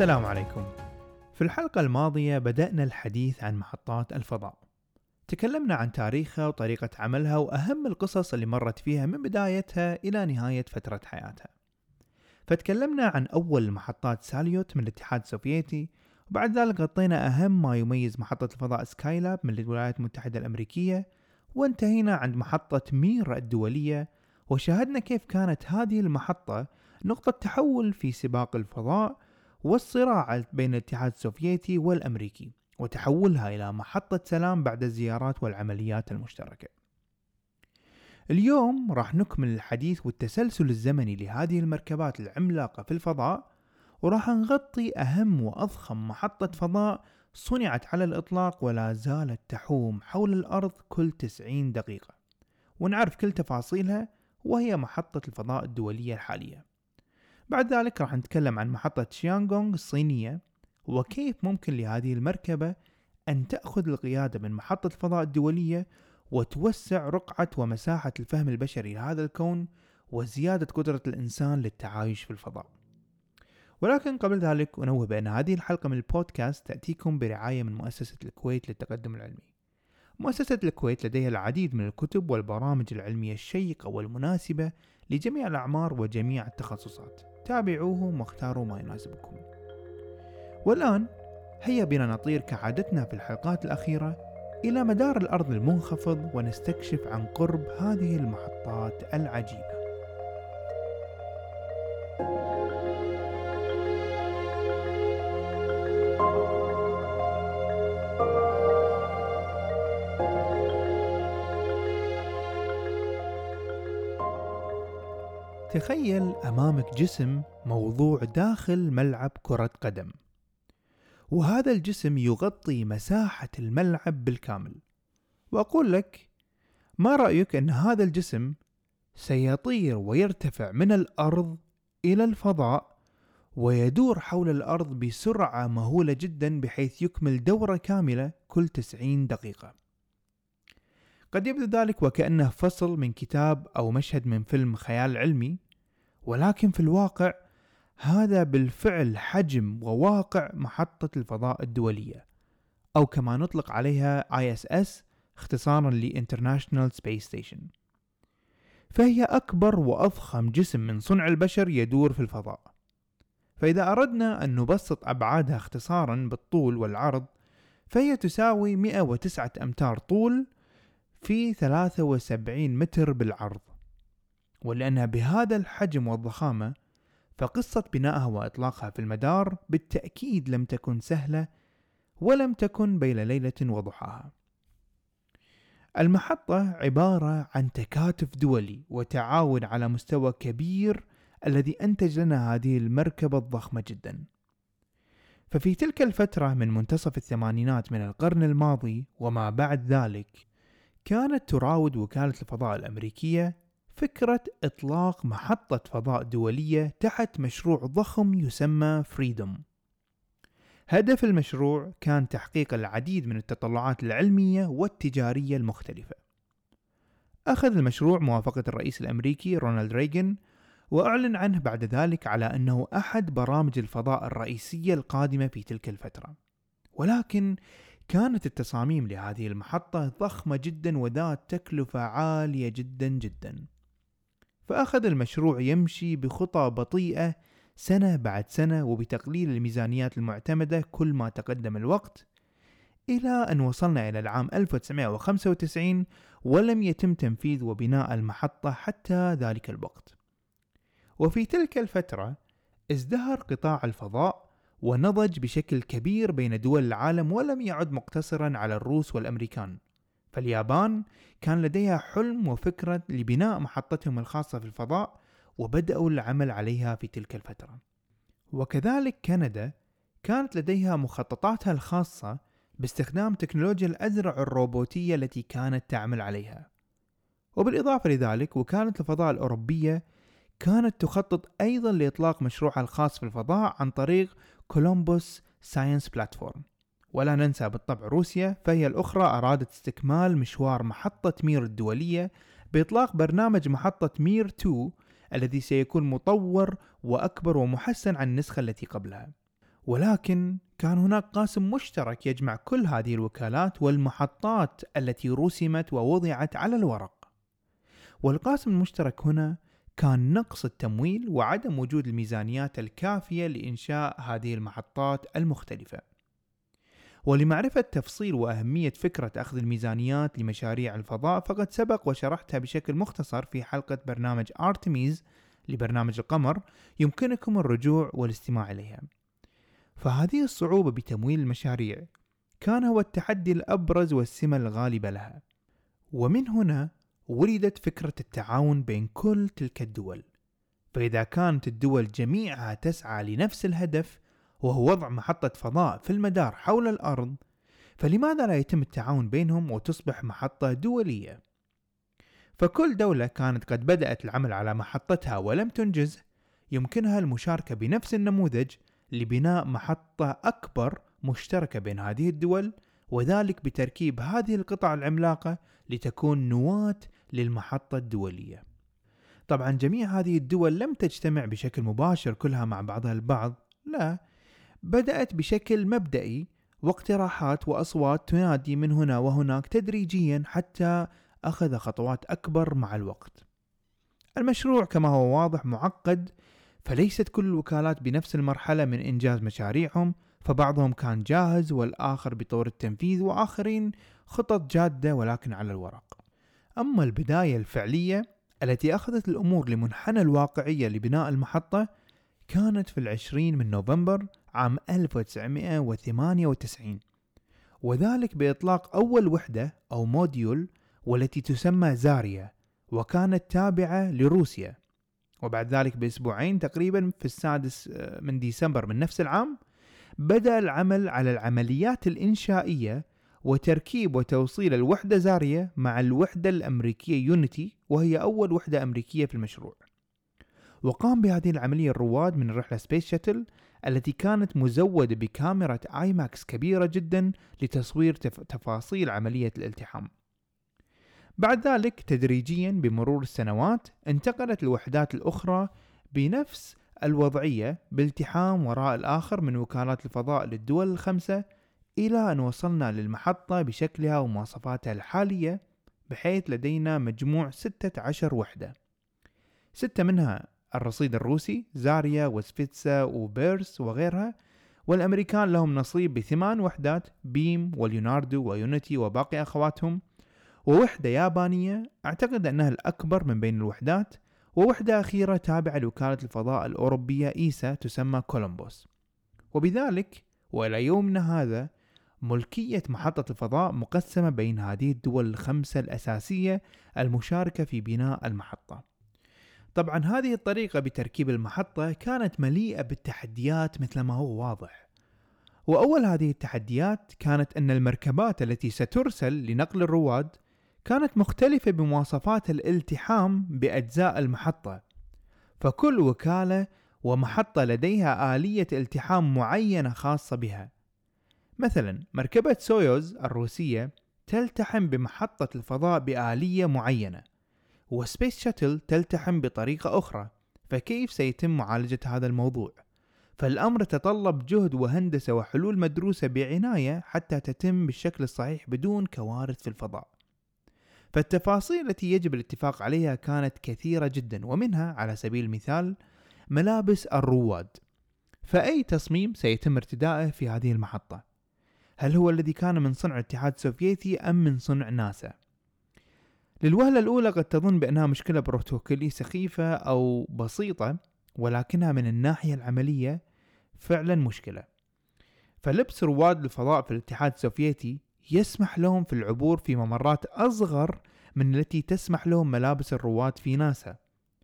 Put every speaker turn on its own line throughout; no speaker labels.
السلام عليكم. في الحلقة الماضية بدأنا الحديث عن محطات الفضاء. تكلمنا عن تاريخها وطريقة عملها وأهم القصص اللي مرت فيها من بدايتها إلى نهاية فترة حياتها. فتكلمنا عن أول محطات ساليوت من الاتحاد السوفيتي وبعد ذلك غطينا أهم ما يميز محطة الفضاء سكايلاب من الولايات المتحدة الأمريكية وانتهينا عند محطة مير الدولية وشاهدنا كيف كانت هذه المحطة نقطة تحول في سباق الفضاء والصراع بين الاتحاد السوفيتي والأمريكي وتحولها إلى محطة سلام بعد الزيارات والعمليات المشتركة. اليوم راح نكمل الحديث والتسلسل الزمني لهذه المركبات العملاقة في الفضاء وراح نغطي أهم وأضخم محطة فضاء صنعت على الإطلاق ولا زالت تحوم حول الأرض كل 90 دقيقة. ونعرف كل تفاصيلها وهي محطة الفضاء الدولية الحالية. بعد ذلك راح نتكلم عن محطة شيانغونغ الصينية وكيف ممكن لهذه المركبة أن تأخذ القيادة من محطة الفضاء الدولية وتوسع رقعة ومساحة الفهم البشري لهذا الكون وزيادة قدرة الإنسان للتعايش في الفضاء. ولكن قبل ذلك أنوه بأن هذه الحلقة من البودكاست تأتيكم برعاية من مؤسسة الكويت للتقدم العلمي. مؤسسة الكويت لديها العديد من الكتب والبرامج العلمية الشيقة والمناسبة لجميع الأعمار وجميع التخصصات. تابعوهم واختاروا ما يناسبكم. والآن هيا بنا نطير كعادتنا في الحلقات الأخيرة إلى مدار الأرض المنخفض ونستكشف عن قرب هذه المحطات العجيبة. تخيل أمامك جسم موضوع داخل ملعب كرة قدم. وهذا الجسم يغطي مساحة الملعب بالكامل. وأقول لك ما رأيك أن هذا الجسم سيطير ويرتفع من الأرض إلى الفضاء ويدور حول الأرض بسرعة مهولة جدا بحيث يكمل دورة كاملة كل 90 دقيقة. قد يبدو ذلك وكأنه فصل من كتاب أو مشهد من فيلم خيال علمي ولكن في الواقع هذا بالفعل حجم وواقع محطة الفضاء الدولية أو كما نطلق عليها ISS اختصارا ل International Space Station. فهي أكبر وأضخم جسم من صنع البشر يدور في الفضاء. فإذا أردنا أن نبسط أبعادها اختصارا بالطول والعرض فهي تساوي 109 أمتار طول في 73 متر بالعرض. ولأنها بهذا الحجم والضخامة فقصة بنائها وإطلاقها في المدار بالتأكيد لم تكن سهلة ولم تكن بين ليلة وضحاها. المحطة عبارة عن تكاتف دولي وتعاون على مستوى كبير الذي أنتج لنا هذه المركبة الضخمة جدا. ففي تلك الفترة من منتصف الثمانينات من القرن الماضي وما بعد ذلك كانت تراود وكالة الفضاء الأمريكية فكرة إطلاق محطة فضاء دولية تحت مشروع ضخم يسمى فريدوم هدف المشروع كان تحقيق العديد من التطلعات العلمية والتجارية المختلفة. أخذ المشروع موافقة الرئيس الأمريكي رونالد ريغن وأعلن عنه بعد ذلك على أنه أحد برامج الفضاء الرئيسية القادمة في تلك الفترة. ولكن كانت التصاميم لهذه المحطة ضخمة جدا وذات تكلفة عالية جدا جدا. فأخذ المشروع يمشي بخطى بطيئة سنة بعد سنة وبتقليل الميزانيات المعتمدة كل ما تقدم الوقت إلى أن وصلنا إلى العام 1995 ولم يتم تنفيذ وبناء المحطة حتى ذلك الوقت. وفي تلك الفترة ازدهر قطاع الفضاء ونضج بشكل كبير بين دول العالم ولم يعد مقتصرا على الروس والأمريكان. فاليابان كان لديها حلم وفكرة لبناء محطتهم الخاصة في الفضاء وبدأوا العمل عليها في تلك الفترة. وكذلك كندا كانت لديها مخططاتها الخاصة باستخدام تكنولوجيا الأزرع الروبوتية التي كانت تعمل عليها. وبالإضافة لذلك وكالة الفضاء الأوروبية كانت تخطط أيضا لإطلاق مشروعها الخاص في الفضاء عن طريق Columbus Science Platform ولا ننسى بالطبع روسيا فهي الأخرى أرادت استكمال مشوار محطة مير الدولية بإطلاق برنامج محطة مير 2 الذي سيكون مطور وأكبر ومحسن عن النسخة التي قبلها. ولكن كان هناك قاسم مشترك يجمع كل هذه الوكالات والمحطات التي رسمت ووضعت على الورق. والقاسم المشترك هنا كان نقص التمويل وعدم وجود الميزانيات الكافية لإنشاء هذه المحطات المختلفة. ولمعرفة تفصيل وأهمية فكرة أخذ الميزانيات لمشاريع الفضاء فقد سبق وشرحتها بشكل مختصر في حلقة برنامج آرتميز لبرنامج القمر يمكنكم الرجوع والاستماع إليها. فهذه الصعوبة بتمويل المشاريع كان هو التحدي الأبرز والسمة الغالبة لها. ومن هنا ولدت فكرة التعاون بين كل تلك الدول. فإذا كانت الدول جميعها تسعى لنفس الهدف وهو وضع محطة فضاء في المدار حول الأرض فلماذا لا يتم التعاون بينهم وتصبح محطة دولية؟ فكل دولة كانت قد بدأت العمل على محطتها ولم تنجز يمكنها المشاركة بنفس النموذج لبناء محطة أكبر مشتركة بين هذه الدول وذلك بتركيب هذه القطع العملاقة لتكون نواة للمحطة الدولية. طبعا جميع هذه الدول لم تجتمع بشكل مباشر كلها مع بعضها البعض، لا، بدأت بشكل مبدئي واقتراحات وأصوات تنادي من هنا وهناك تدريجيا حتى أخذ خطوات أكبر مع الوقت. المشروع كما هو واضح معقد فليست كل الوكالات بنفس المرحلة من إنجاز مشاريعهم فبعضهم كان جاهز والآخر بطور التنفيذ وآخرين خطط جادة ولكن على الورق أما البداية الفعلية التي أخذت الأمور لمنحنى الواقعية لبناء المحطة كانت في العشرين من نوفمبر عام 1998 وذلك بإطلاق أول وحدة أو موديول والتي تسمى زاريا وكانت تابعة لروسيا. وبعد ذلك بأسبوعين تقريبا في السادس آه، من ديسمبر من نفس العام بدأ العمل على العمليات الإنشائية وتركيب وتوصيل الوحدة زاريا مع الوحدة الأمريكية يونيتي وهي أول وحدة أمريكية في المشروع. وقام بهذه العملية الرواد من الرحلة space shuttle التي كانت مزودة بكاميرا IMAX كبيرة جدا لتصوير تف... تفاصيل عملية الالتحام. بعد ذلك تدريجيا بمرور السنوات انتقلت الوحدات الأخرى بنفس الوضعية بالتحام وراء الآخر من وكالات الفضاء للدول الخمسة إلى أن وصلنا للمحطة بشكلها ومواصفاتها الحالية بحيث لدينا مجموع 16 وحدة. ستة منها الرصيد الروسي زاريا وسفيتسا وبيرس وغيرها والأمريكان لهم نصيب بثمان وحدات بيم وليوناردو ويونيتي وباقي أخواتهم ووحدة يابانية أعتقد أنها الأكبر من بين الوحدات ووحدة أخيرة تابعة لوكالة الفضاء الأوروبية إيسا تسمى كولومبوس. وبذلك وإلى يومنا هذا ملكية محطة الفضاء مقسمة بين هذه الدول الخمسة الأساسية المشاركة في بناء المحطة. طبعا هذه الطريقة بتركيب المحطة كانت مليئة بالتحديات مثل ما هو واضح. وأول هذه التحديات كانت أن المركبات التي سترسل لنقل الرواد كانت مختلفة بمواصفات الالتحام بأجزاء المحطة. فكل وكالة ومحطة لديها آلية التحام معينة خاصة بها. مثلا مركبة سويوز الروسية تلتحم بمحطة الفضاء بآلية معينة. و space shuttle تلتحم بطريقة أخرى فكيف سيتم معالجة هذا الموضوع؟ فالأمر تطلب جهد وهندسة وحلول مدروسة بعناية حتى تتم بالشكل الصحيح بدون كوارث في الفضاء. فالتفاصيل التي يجب الاتفاق عليها كانت كثيرة جدا ومنها على سبيل المثال ملابس الرواد. فأي تصميم سيتم ارتدائه في هذه المحطة؟ هل هو الذي كان من صنع الاتحاد السوفيتي أم من صنع ناسا؟ للوهلة الأولى قد تظن بأنها مشكلة بروتوكولية سخيفة أو بسيطة ولكنها من الناحية العملية فعلا مشكلة. فلبس رواد الفضاء في الاتحاد السوفيتي يسمح لهم في العبور في ممرات أصغر من التي تسمح لهم ملابس الرواد في ناسا.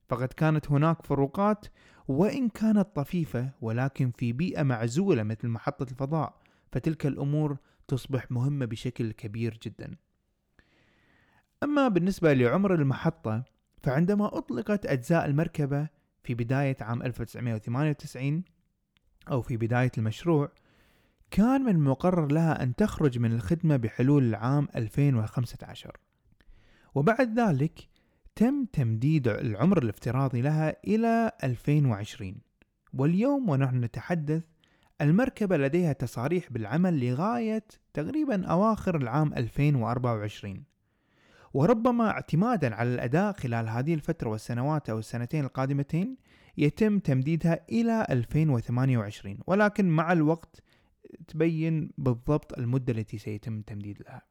فقد كانت هناك فروقات وإن كانت طفيفة ولكن في بيئة معزولة مثل محطة الفضاء فتلك الأمور تصبح مهمة بشكل كبير جدا. أما بالنسبة لعمر المحطة فعندما أطلقت أجزاء المركبة في بداية عام 1998 أو في بداية المشروع كان من المقرر لها أن تخرج من الخدمة بحلول العام 2015 وبعد ذلك تم تمديد العمر الافتراضي لها إلى 2020 واليوم ونحن نتحدث المركبة لديها تصاريح بالعمل لغاية تقريبا أواخر العام 2024 وربما اعتمادا على الأداء خلال هذه الفترة والسنوات أو السنتين القادمتين يتم تمديدها إلى 2028 ولكن مع الوقت تبين بالضبط المدة التي سيتم التمديد لها.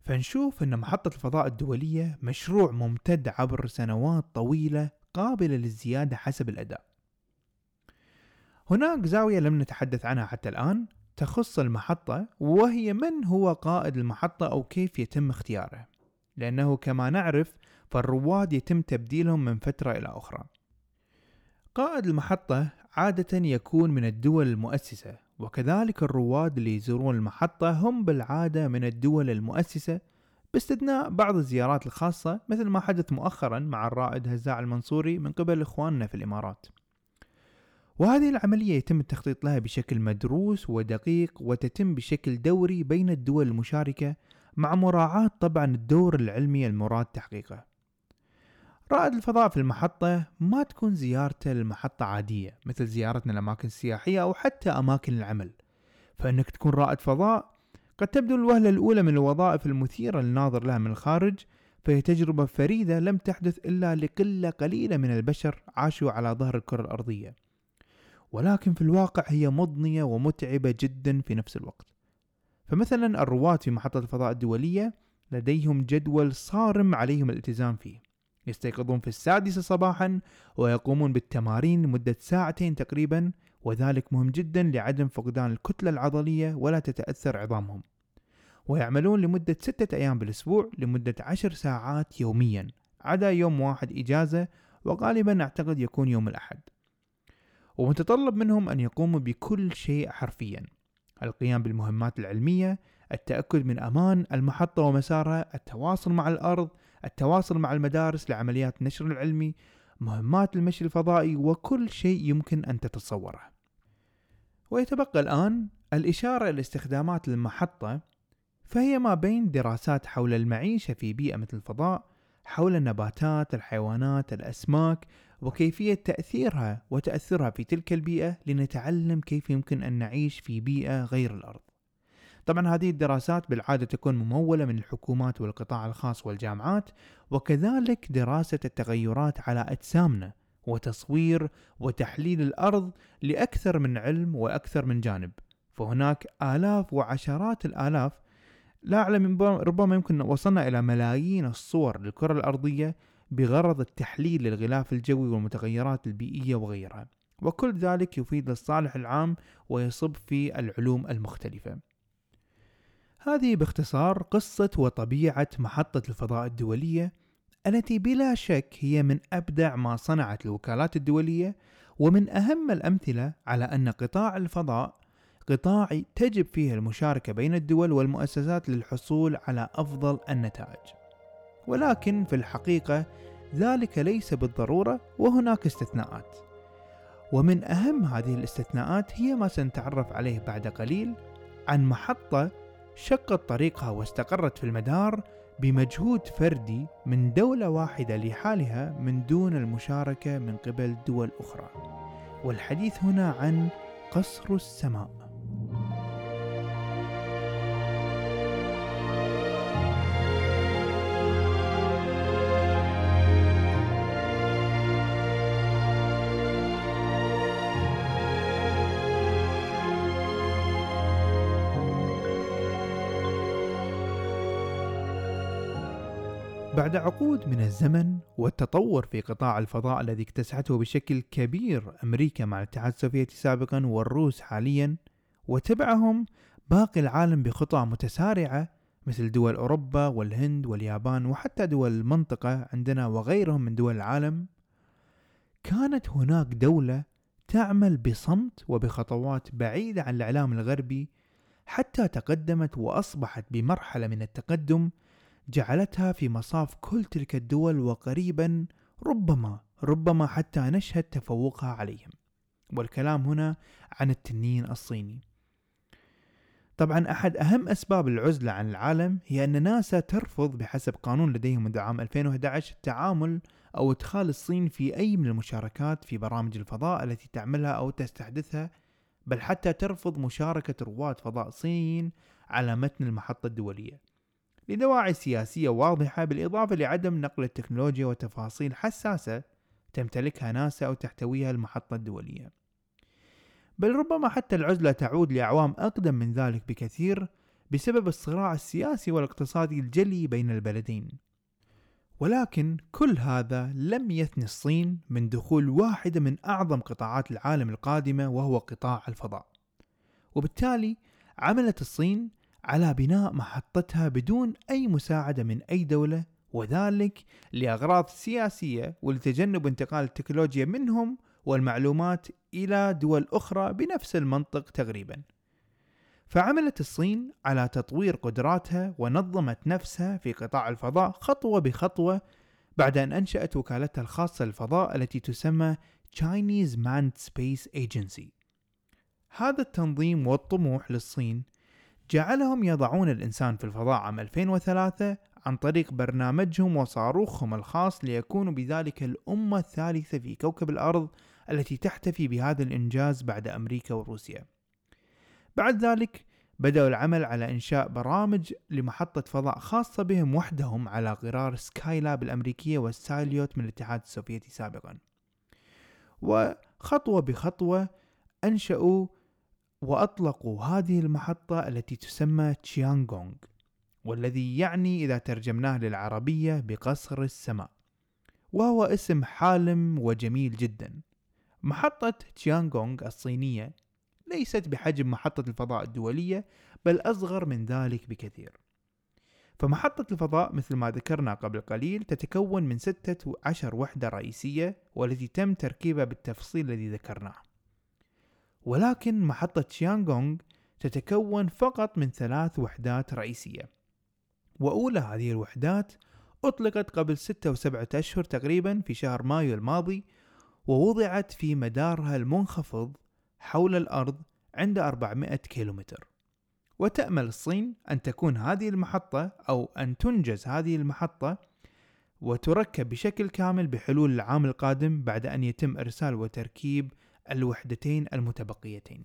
فنشوف أن محطة الفضاء الدولية مشروع ممتد عبر سنوات طويلة قابلة للزيادة حسب الأداء. هناك زاوية لم نتحدث عنها حتى الآن تخص المحطة وهي من هو قائد المحطة أو كيف يتم اختياره؟ لأنه كما نعرف فالرواد يتم تبديلهم من فترة إلى أخرى. قائد المحطة عادة يكون من الدول المؤسسة وكذلك الرواد اللي يزورون المحطة هم بالعادة من الدول المؤسسة باستثناء بعض الزيارات الخاصة مثل ما حدث مؤخرا مع الرائد هزاع المنصوري من قبل إخواننا في الإمارات. وهذه العملية يتم التخطيط لها بشكل مدروس ودقيق وتتم بشكل دوري بين الدول المشاركة مع مراعاة طبعا الدور العلمي المراد تحقيقه. رائد الفضاء في المحطة ما تكون زيارته للمحطة عادية مثل زيارتنا الأماكن السياحية أو حتى أماكن العمل. فإنك تكون رائد فضاء قد تبدو الوهلة الأولى من الوظائف المثيرة للناظر لها من الخارج فهي تجربة فريدة لم تحدث إلا لقلة قليلة من البشر عاشوا على ظهر الكرة الأرضية. ولكن في الواقع هي مضنية ومتعبة جدا في نفس الوقت. فمثلا الرواد في محطة الفضاء الدولية لديهم جدول صارم عليهم الالتزام فيه. يستيقظون في السادسة صباحا ويقومون بالتمارين لمدة ساعتين تقريبا وذلك مهم جدا لعدم فقدان الكتلة العضلية ولا تتأثر عظامهم. ويعملون لمدة ستة أيام بالأسبوع لمدة عشر ساعات يوميا عدا يوم واحد إجازة وغالبا أعتقد يكون يوم الأحد. ومتطلب منهم أن يقوموا بكل شيء حرفيا. القيام بالمهمات العلمية التأكد من أمان المحطة ومسارها التواصل مع الأرض التواصل مع المدارس لعمليات النشر العلمي مهمات المشي الفضائي وكل شيء يمكن أن تتصوره. ويتبقى الآن الإشارة إلى استخدامات المحطة فهي ما بين دراسات حول المعيشة في بيئة مثل الفضاء حول النباتات الحيوانات الأسماك وكيفية تأثيرها وتأثرها في تلك البيئة لنتعلم كيف يمكن أن نعيش في بيئة غير الأرض. طبعا هذه الدراسات بالعادة تكون ممولة من الحكومات والقطاع الخاص والجامعات وكذلك دراسة التغيرات على أجسامنا وتصوير وتحليل الأرض لأكثر من علم وأكثر من جانب. فهناك آلاف وعشرات الآلاف لا أعلم ربما يمكن وصلنا إلى ملايين الصور للكرة الأرضية بغرض التحليل للغلاف الجوي والمتغيرات البيئية وغيرها. وكل ذلك يفيد للصالح العام ويصب في العلوم المختلفة. هذه باختصار قصة وطبيعة محطة الفضاء الدولية التي بلا شك هي من أبدع ما صنعت الوكالات الدولية ومن أهم الأمثلة على أن قطاع الفضاء قطاع تجب فيه المشاركة بين الدول والمؤسسات للحصول على أفضل النتائج. ولكن في الحقيقة ذلك ليس بالضرورة وهناك استثناءات. ومن أهم هذه الاستثناءات هي ما سنتعرف عليه بعد قليل عن محطة شقت طريقها واستقرت في المدار بمجهود فردي من دولة واحدة لحالها من دون المشاركة من قبل دول أخرى. والحديث هنا عن قصر السماء. بعد عقود من الزمن والتطور في قطاع الفضاء الذي اكتسحته بشكل كبير أمريكا مع الاتحاد السوفيتي سابقا والروس حاليا وتبعهم باقي العالم بخطى متسارعة مثل دول أوروبا والهند واليابان وحتى دول المنطقة عندنا وغيرهم من دول العالم. كانت هناك دولة تعمل بصمت وبخطوات بعيدة عن الإعلام الغربي حتى تقدمت وأصبحت بمرحلة من التقدم جعلتها في مصاف كل تلك الدول وقريبا ربما ربما حتى نشهد تفوقها عليهم. والكلام هنا عن التنين الصيني. طبعا أحد أهم أسباب العزلة عن العالم هي أن ناسا ترفض بحسب قانون لديهم منذ عام 2011 التعامل أو إدخال الصين في أي من المشاركات في برامج الفضاء التي تعملها أو تستحدثها بل حتى ترفض مشاركة رواد فضاء صينيين على متن المحطة الدولية. لدواعي سياسية واضحة بالإضافة لعدم نقل التكنولوجيا وتفاصيل حساسة تمتلكها ناسا أو تحتويها المحطة الدولية. بل ربما حتى العزلة تعود لأعوام أقدم من ذلك بكثير بسبب الصراع السياسي والاقتصادي الجلي بين البلدين. ولكن كل هذا لم يثني الصين من دخول واحدة من أعظم قطاعات العالم القادمة وهو قطاع الفضاء. وبالتالي عملت الصين على بناء محطتها بدون أي مساعدة من أي دولة وذلك لأغراض سياسية ولتجنب انتقال التكنولوجيا منهم والمعلومات إلى دول أخرى بنفس المنطق تقريبا. فعملت الصين على تطوير قدراتها ونظمت نفسها في قطاع الفضاء خطوة بخطوة بعد أن أنشأت وكالتها الخاصة للفضاء التي تسمى Chinese Manned Space Agency. هذا التنظيم والطموح للصين جعلهم يضعون الإنسان في الفضاء عام 2003 عن طريق برنامجهم وصاروخهم الخاص ليكونوا بذلك الأمة الثالثة في كوكب الأرض التي تحتفي بهذا الإنجاز بعد أمريكا وروسيا. بعد ذلك بدأوا العمل على إنشاء برامج لمحطة فضاء خاصة بهم وحدهم على غرار سكاي لاب الأمريكية والسايليوت من الاتحاد السوفيتي سابقا. وخطوة بخطوة أنشأوا وأطلقوا هذه المحطة التي تسمى تشيانغونغ والذي يعني إذا ترجمناه للعربية بقصر السماء. وهو اسم حالم وجميل جدا. محطة تشيانغونغ الصينية ليست بحجم محطة الفضاء الدولية بل أصغر من ذلك بكثير. فمحطة الفضاء مثل ما ذكرنا قبل قليل تتكون من ستة عشر وحدة رئيسية والتي تم تركيبها بالتفصيل الذي ذكرناه. ولكن محطة تشيانغونغ تتكون فقط من ثلاث وحدات رئيسية. وأولى هذه الوحدات أطلقت قبل ستة وسبعة أشهر تقريبا في شهر مايو الماضي ووضعت في مدارها المنخفض حول الأرض عند 400 كيلومتر. وتأمل الصين أن تكون هذه المحطة أو أن تنجز هذه المحطة وتركب بشكل كامل بحلول العام القادم بعد أن يتم إرسال وتركيب الوحدتين المتبقيتين.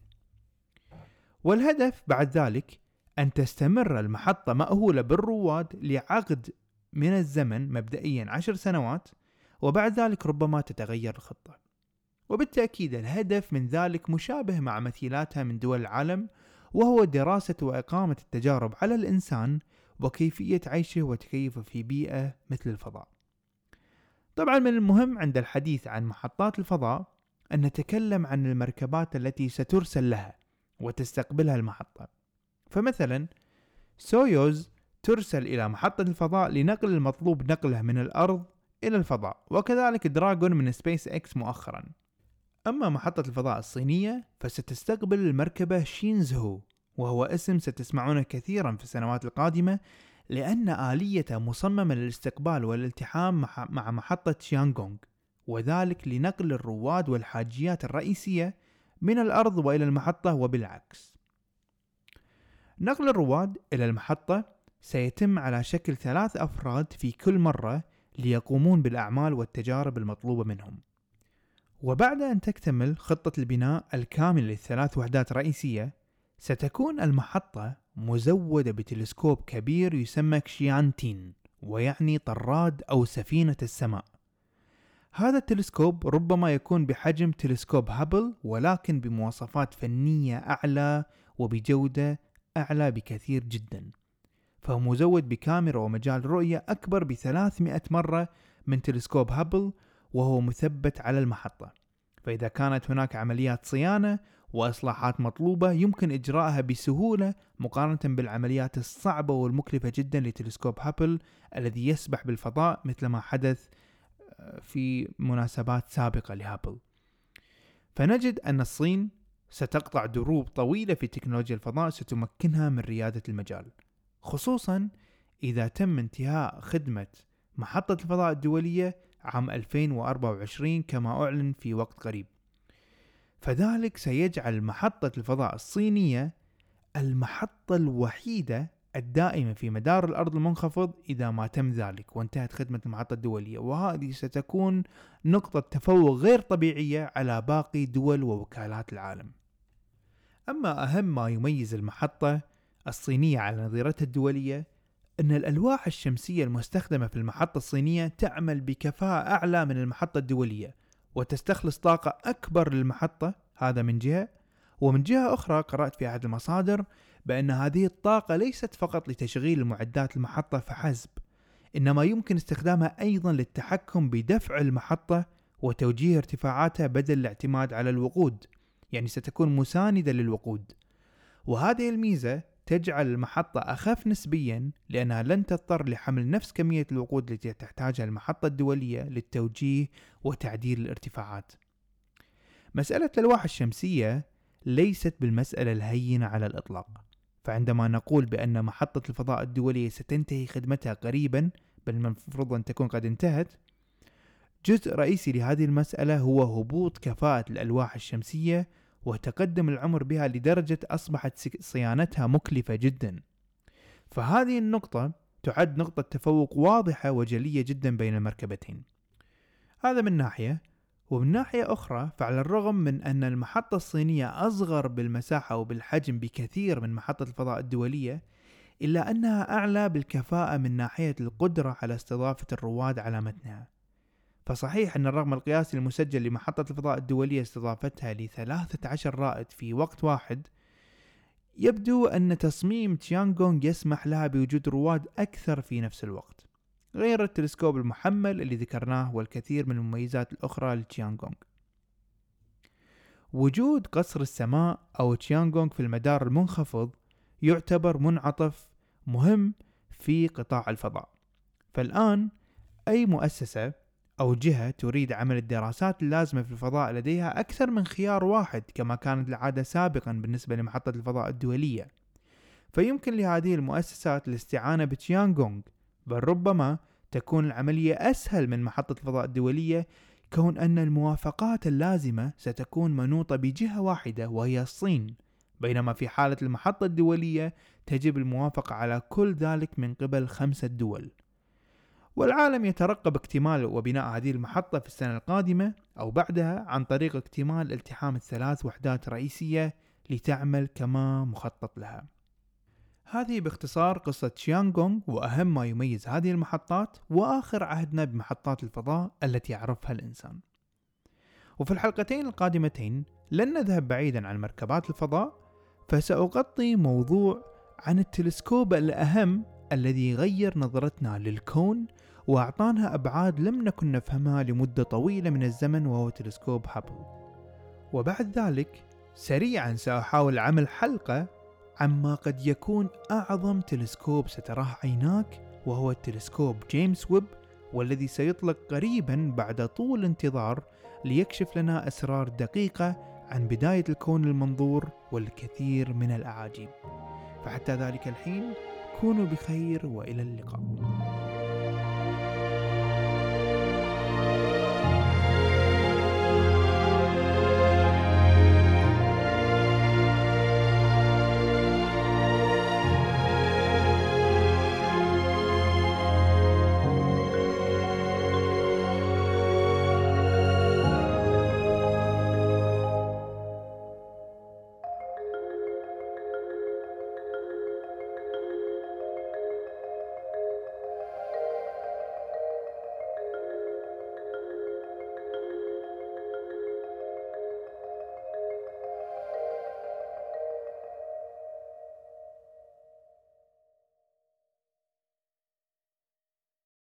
والهدف بعد ذلك أن تستمر المحطة مأهولة بالرواد لعقد من الزمن مبدئيا عشر سنوات وبعد ذلك ربما تتغير الخطة. وبالتأكيد الهدف من ذلك مشابه مع مثيلاتها من دول العالم وهو دراسة وإقامة التجارب على الإنسان وكيفية عيشه وتكيفه في بيئة مثل الفضاء. طبعا من المهم عند الحديث عن محطات الفضاء أن نتكلم عن المركبات التي سترسل لها وتستقبلها المحطة. فمثلا سويوز ترسل إلى محطة الفضاء لنقل المطلوب نقله من الأرض إلى الفضاء وكذلك دراغون من سبيس إكس مؤخرا. أما محطة الفضاء الصينية فستستقبل المركبة شينزهو وهو اسم ستسمعونه كثيرا في السنوات القادمة لأن آليته مصممة للاستقبال والالتحام مع محطة شيانغونغ. وذلك لنقل الرواد والحاجيات الرئيسية من الأرض وإلى المحطة وبالعكس. نقل الرواد إلى المحطة سيتم على شكل ثلاث أفراد في كل مرة ليقومون بالأعمال والتجارب المطلوبة منهم. وبعد أن تكتمل خطة البناء الكامل للثلاث وحدات رئيسية ستكون المحطة مزودة بتلسكوب كبير يسمى كشيانتين ويعني طراد أو سفينة السماء. هذا التلسكوب ربما يكون بحجم تلسكوب هابل ولكن بمواصفات فنية أعلى وبجودة أعلى بكثير جدا. فهو مزود بكاميرا ومجال رؤية أكبر ب 300 مرة من تلسكوب هابل وهو مثبت على المحطة. فإذا كانت هناك عمليات صيانة وإصلاحات مطلوبة يمكن إجراءها بسهولة مقارنة بالعمليات الصعبة والمكلفة جدا لتلسكوب هابل الذي يسبح بالفضاء مثل ما حدث في مناسبات سابقة لهابل فنجد أن الصين ستقطع دروب طويلة في تكنولوجيا الفضاء ستمكنها من ريادة المجال خصوصا إذا تم انتهاء خدمة محطة الفضاء الدولية عام 2024 كما أعلن في وقت قريب. فذلك سيجعل محطة الفضاء الصينية المحطة الوحيدة الدائمة في مدار الأرض المنخفض إذا ما تم ذلك وانتهت خدمة المحطة الدولية. وهذه ستكون نقطة تفوق غير طبيعية على باقي دول ووكالات العالم. أما أهم ما يميز المحطة الصينية على نظيرتها الدولية أن الألواح الشمسية المستخدمة في المحطة الصينية تعمل بكفاءة أعلى من المحطة الدولية وتستخلص طاقة أكبر للمحطة هذا من جهة. ومن جهة أخرى قرأت في أحد المصادر بأن هذه الطاقة ليست فقط لتشغيل المعدات المحطة فحسب إنما يمكن استخدامها أيضا للتحكم بدفع المحطة وتوجيه ارتفاعاتها بدل الاعتماد على الوقود يعني ستكون مساندة للوقود. وهذه الميزة تجعل المحطة أخف نسبيا لأنها لن تضطر لحمل نفس كمية الوقود التي تحتاجها المحطة الدولية للتوجيه وتعديل الارتفاعات. مسألة الألواح الشمسية ليست بالمسألة الهينة على الإطلاق. فعندما نقول بأن محطة الفضاء الدولية ستنتهي خدمتها قريبا بل المفروض أن تكون قد انتهت جزء رئيسي لهذه المسألة هو هبوط كفاءة الألواح الشمسية وتقدم العمر بها لدرجة أصبحت صيانتها مكلفة جدا. فهذه النقطة تعد نقطة تفوق واضحة وجلية جدا بين المركبتين. هذا من ناحية. ومن ناحية أخرى فعلى الرغم من أن المحطة الصينية أصغر بالمساحة وبالحجم بكثير من محطة الفضاء الدولية إلا أنها أعلى بالكفاءة من ناحية القدرة على استضافة الرواد على متنها. فصحيح أن الرقم القياسي المسجل لمحطة الفضاء الدولية استضافتها لثلاثة عشر رائد في وقت واحد يبدو أن تصميم تيانغونغ يسمح لها بوجود رواد أكثر في نفس الوقت. غير التلسكوب المحمل اللي ذكرناه والكثير من المميزات الأخرى لتيانغونغ وجود قصر السماء أو تيانغونغ في المدار المنخفض يعتبر منعطف مهم في قطاع الفضاء. فالآن أي مؤسسة أو جهة تريد عمل الدراسات اللازمة في الفضاء لديها أكثر من خيار واحد كما كانت العادة سابقا بالنسبة لمحطة الفضاء الدولية. فيمكن لهذه المؤسسات الاستعانة بتيانغونغ بل ربما تكون العملية أسهل من محطة الفضاء الدولية كون أن الموافقات اللازمة ستكون منوطة بجهة واحدة وهي الصين. بينما في حالة المحطة الدولية تجب الموافقة على كل ذلك من قبل خمسة دول. والعالم يترقب اكتمال وبناء هذه المحطة في السنة القادمة أو بعدها عن طريق اكتمال التحام الثلاث وحدات رئيسية لتعمل كما مخطط لها. هذه باختصار قصة شيانغونغ وأهم ما يميز هذه المحطات وآخر عهدنا بمحطات الفضاء التي يعرفها الإنسان. وفي الحلقتين القادمتين لن نذهب بعيدا عن مركبات الفضاء فسأغطي موضوع عن التلسكوب الأهم الذي غير نظرتنا للكون وأعطانا أبعاد لم نكن نفهمها لمدة طويلة من الزمن وهو تلسكوب هابل وبعد ذلك سريعا سأحاول عمل حلقة عما قد يكون أعظم تلسكوب ستراه عيناك وهو التلسكوب جيمس ويب والذي سيطلق قريبا بعد طول انتظار ليكشف لنا أسرار دقيقة عن بداية الكون المنظور والكثير من الأعاجيب. فحتى ذلك الحين كونوا بخير وإلى اللقاء.